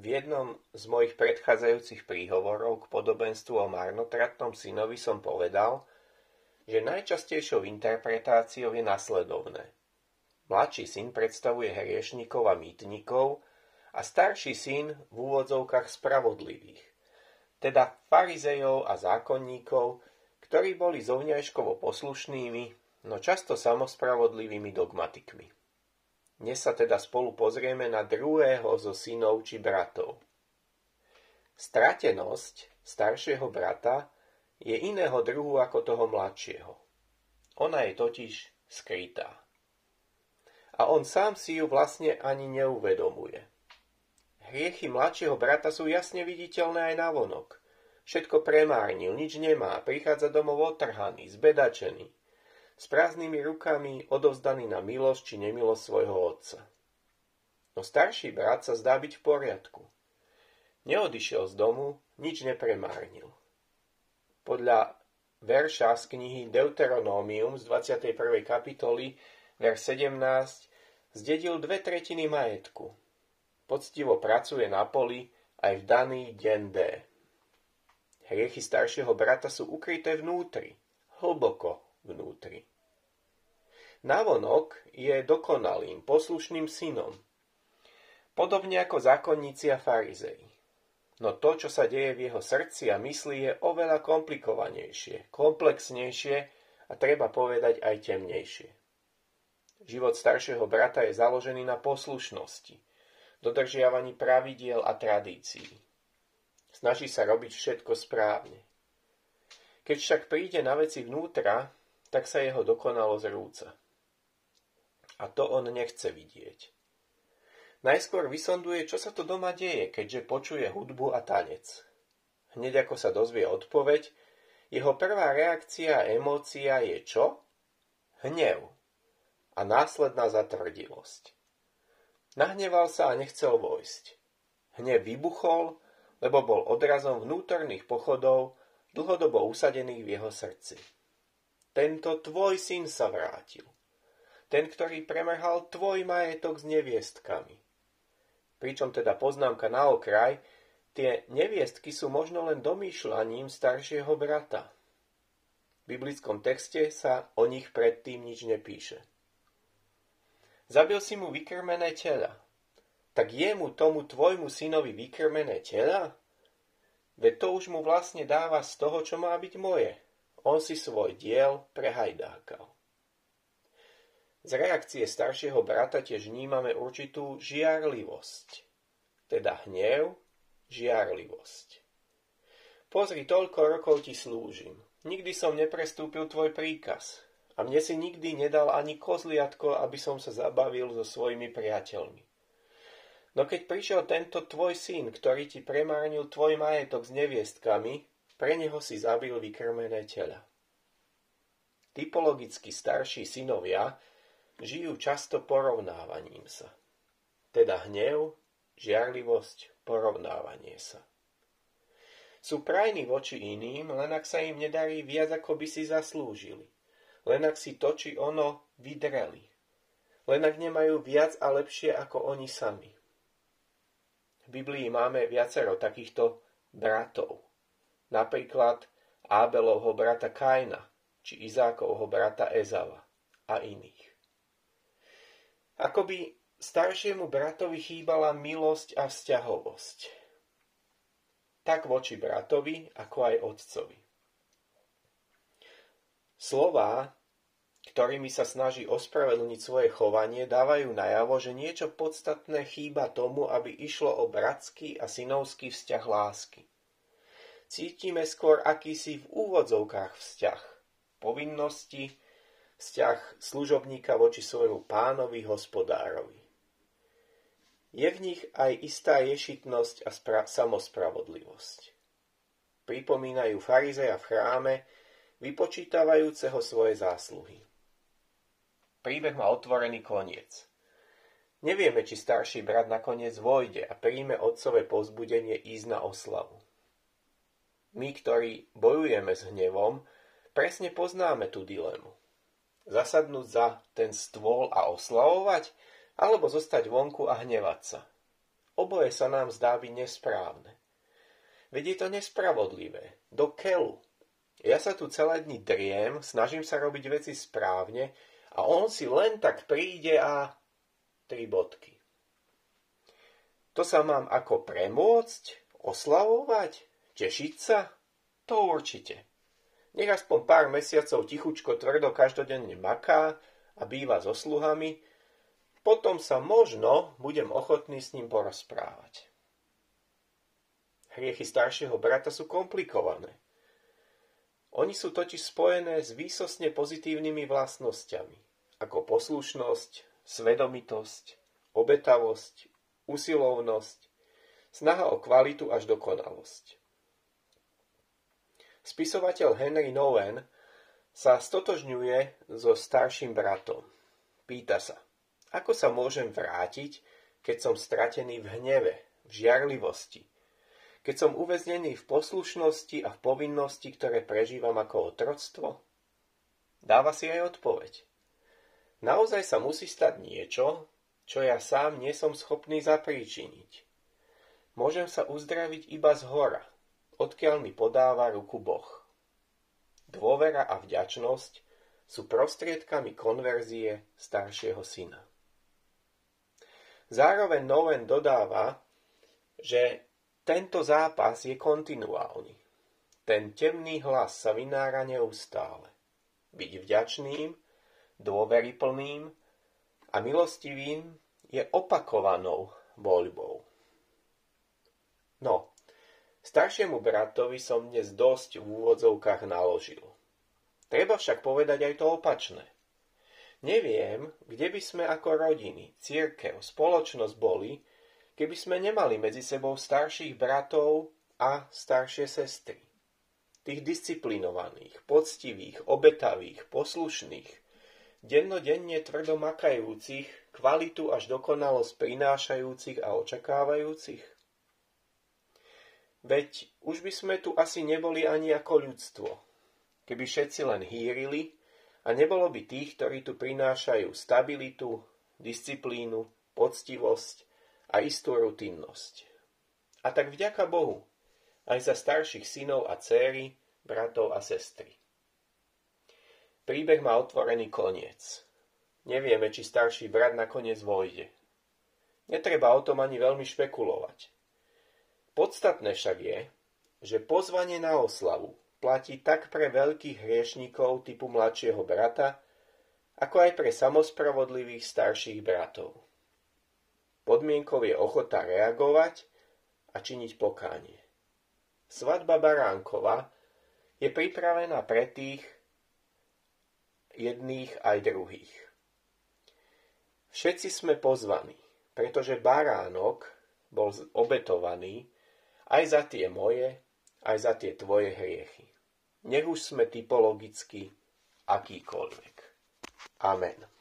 V jednom z mojich predchádzajúcich príhovorov k podobenstvu o marnotratnom synovi som povedal, že najčastejšou interpretáciou je nasledovné. Mladší syn predstavuje hriešnikov a mýtnikov a starší syn v úvodzovkách spravodlivých, teda farizejov a zákonníkov, ktorí boli zovňajškovo poslušnými, no často samospravodlivými dogmatikmi. Dnes sa teda spolu pozrieme na druhého zo synov či bratov. Stratenosť staršieho brata je iného druhu ako toho mladšieho. Ona je totiž skrytá. A on sám si ju vlastne ani neuvedomuje. Hriechy mladšieho brata sú jasne viditeľné aj na vonok. Všetko premárnil, nič nemá, prichádza domov otrhaný, zbedačený s prázdnymi rukami odovzdaný na milosť či nemilosť svojho otca. No starší brat sa zdá byť v poriadku. Neodišiel z domu, nič nepremárnil. Podľa verša z knihy Deuteronomium z 21. kapitoly, verš 17, zdedil dve tretiny majetku. Poctivo pracuje na poli aj v daný deň D. Hriechy staršieho brata sú ukryté vnútri, hlboko vnútri. Navonok je dokonalým, poslušným synom. Podobne ako zákonníci a farizei. No to, čo sa deje v jeho srdci a mysli, je oveľa komplikovanejšie, komplexnejšie a treba povedať aj temnejšie. Život staršieho brata je založený na poslušnosti, dodržiavaní pravidiel a tradícií. Snaží sa robiť všetko správne. Keď však príde na veci vnútra, tak sa jeho dokonalo zrúca a to on nechce vidieť. Najskôr vysonduje, čo sa to doma deje, keďže počuje hudbu a tanec. Hneď ako sa dozvie odpoveď, jeho prvá reakcia a emócia je čo? Hnev a následná zatvrdilosť. Nahneval sa a nechcel vojsť. Hnev vybuchol, lebo bol odrazom vnútorných pochodov, dlhodobo usadených v jeho srdci. Tento tvoj syn sa vrátil ten, ktorý premrhal tvoj majetok s neviestkami. Pričom teda poznámka na okraj, tie neviestky sú možno len domýšľaním staršieho brata. V biblickom texte sa o nich predtým nič nepíše. Zabil si mu vykrmené tela. Tak je mu tomu tvojmu synovi vykrmené tela? Veď to už mu vlastne dáva z toho, čo má byť moje. On si svoj diel prehajdákal. Z reakcie staršieho brata tiež vnímame určitú žiarlivosť, teda hnev, žiarlivosť. Pozri, toľko rokov ti slúžim. Nikdy som neprestúpil tvoj príkaz. A mne si nikdy nedal ani kozliatko, aby som sa zabavil so svojimi priateľmi. No keď prišiel tento tvoj syn, ktorý ti premárnil tvoj majetok s neviestkami, pre neho si zabil vykrmené tela. Typologicky starší synovia žijú často porovnávaním sa. Teda hnev, žiarlivosť, porovnávanie sa. Sú prajní voči iným, len ak sa im nedarí viac, ako by si zaslúžili. Len ak si to či ono vydreli. Len ak nemajú viac a lepšie ako oni sami. V Biblii máme viacero takýchto bratov. Napríklad Ábelovho brata Kaina, či Izákovho brata Ezava a iných. Akoby staršiemu bratovi chýbala milosť a vzťahovosť. Tak voči bratovi, ako aj otcovi. Slová, ktorými sa snaží ospravedlniť svoje chovanie, dávajú najavo, že niečo podstatné chýba tomu, aby išlo o bratský a synovský vzťah lásky. Cítime skôr akýsi v úvodzovkách vzťah, povinnosti, vzťah služobníka voči svojmu pánovi hospodárovi. Je v nich aj istá ješitnosť a spra- samospravodlivosť. Pripomínajú farizeja v chráme, vypočítavajúceho svoje zásluhy. Príbeh má otvorený koniec. Nevieme, či starší brat nakoniec vojde a príjme otcové pozbudenie ísť na oslavu. My, ktorí bojujeme s hnevom, presne poznáme tú dilemu zasadnúť za ten stôl a oslavovať, alebo zostať vonku a hnevať sa. oboje sa nám zdá byť nesprávne. Veď je to nespravodlivé. Do kelu. Ja sa tu celé dni driem, snažím sa robiť veci správne a on si len tak príde a... Tri bodky. To sa mám ako premôcť, oslavovať, tešiť sa? To určite. Nech aspoň pár mesiacov tichučko tvrdo každodenne maká a býva so sluhami, potom sa možno budem ochotný s ním porozprávať. Hriechy staršieho brata sú komplikované. Oni sú totiž spojené s výsosne pozitívnymi vlastnosťami, ako poslušnosť, svedomitosť, obetavosť, usilovnosť, snaha o kvalitu až dokonalosť. Spisovateľ Henry Nowen sa stotožňuje so starším bratom. Pýta sa, ako sa môžem vrátiť, keď som stratený v hneve, v žiarlivosti, keď som uväznený v poslušnosti a v povinnosti, ktoré prežívam ako otroctvo? Dáva si aj odpoveď. Naozaj sa musí stať niečo, čo ja sám nie som schopný zapríčiniť. Môžem sa uzdraviť iba z hora, odkiaľ mi podáva ruku Boh. Dôvera a vďačnosť sú prostriedkami konverzie staršieho syna. Zároveň Noven dodáva, že tento zápas je kontinuálny. Ten temný hlas sa vynára neustále. Byť vďačným, dôveryplným a milostivým je opakovanou voľbou. No, staršiemu bratovi som dnes dosť v úvodzovkách naložil. Treba však povedať aj to opačné. Neviem, kde by sme ako rodiny, církev, spoločnosť boli, keby sme nemali medzi sebou starších bratov a staršie sestry. Tých disciplinovaných, poctivých, obetavých, poslušných, dennodenne tvrdo makajúcich, kvalitu až dokonalosť prinášajúcich a očakávajúcich? Veď už by sme tu asi neboli ani ako ľudstvo, keby všetci len hýrili a nebolo by tých, ktorí tu prinášajú stabilitu, disciplínu, poctivosť a istú rutinnosť. A tak vďaka Bohu aj za starších synov a céry, bratov a sestry. Príbeh má otvorený koniec. Nevieme, či starší brat nakoniec vojde. Netreba o tom ani veľmi špekulovať. Podstatné však je, že pozvanie na oslavu platí tak pre veľkých hriešnikov typu mladšieho brata, ako aj pre samospravodlivých starších bratov. Podmienkou je ochota reagovať a činiť pokánie. Svadba Baránkova je pripravená pre tých jedných aj druhých. Všetci sme pozvaní, pretože baránok bol obetovaný aj za tie moje, aj za tie tvoje hriechy. Nech už sme typologicky akýkoľvek. Amen.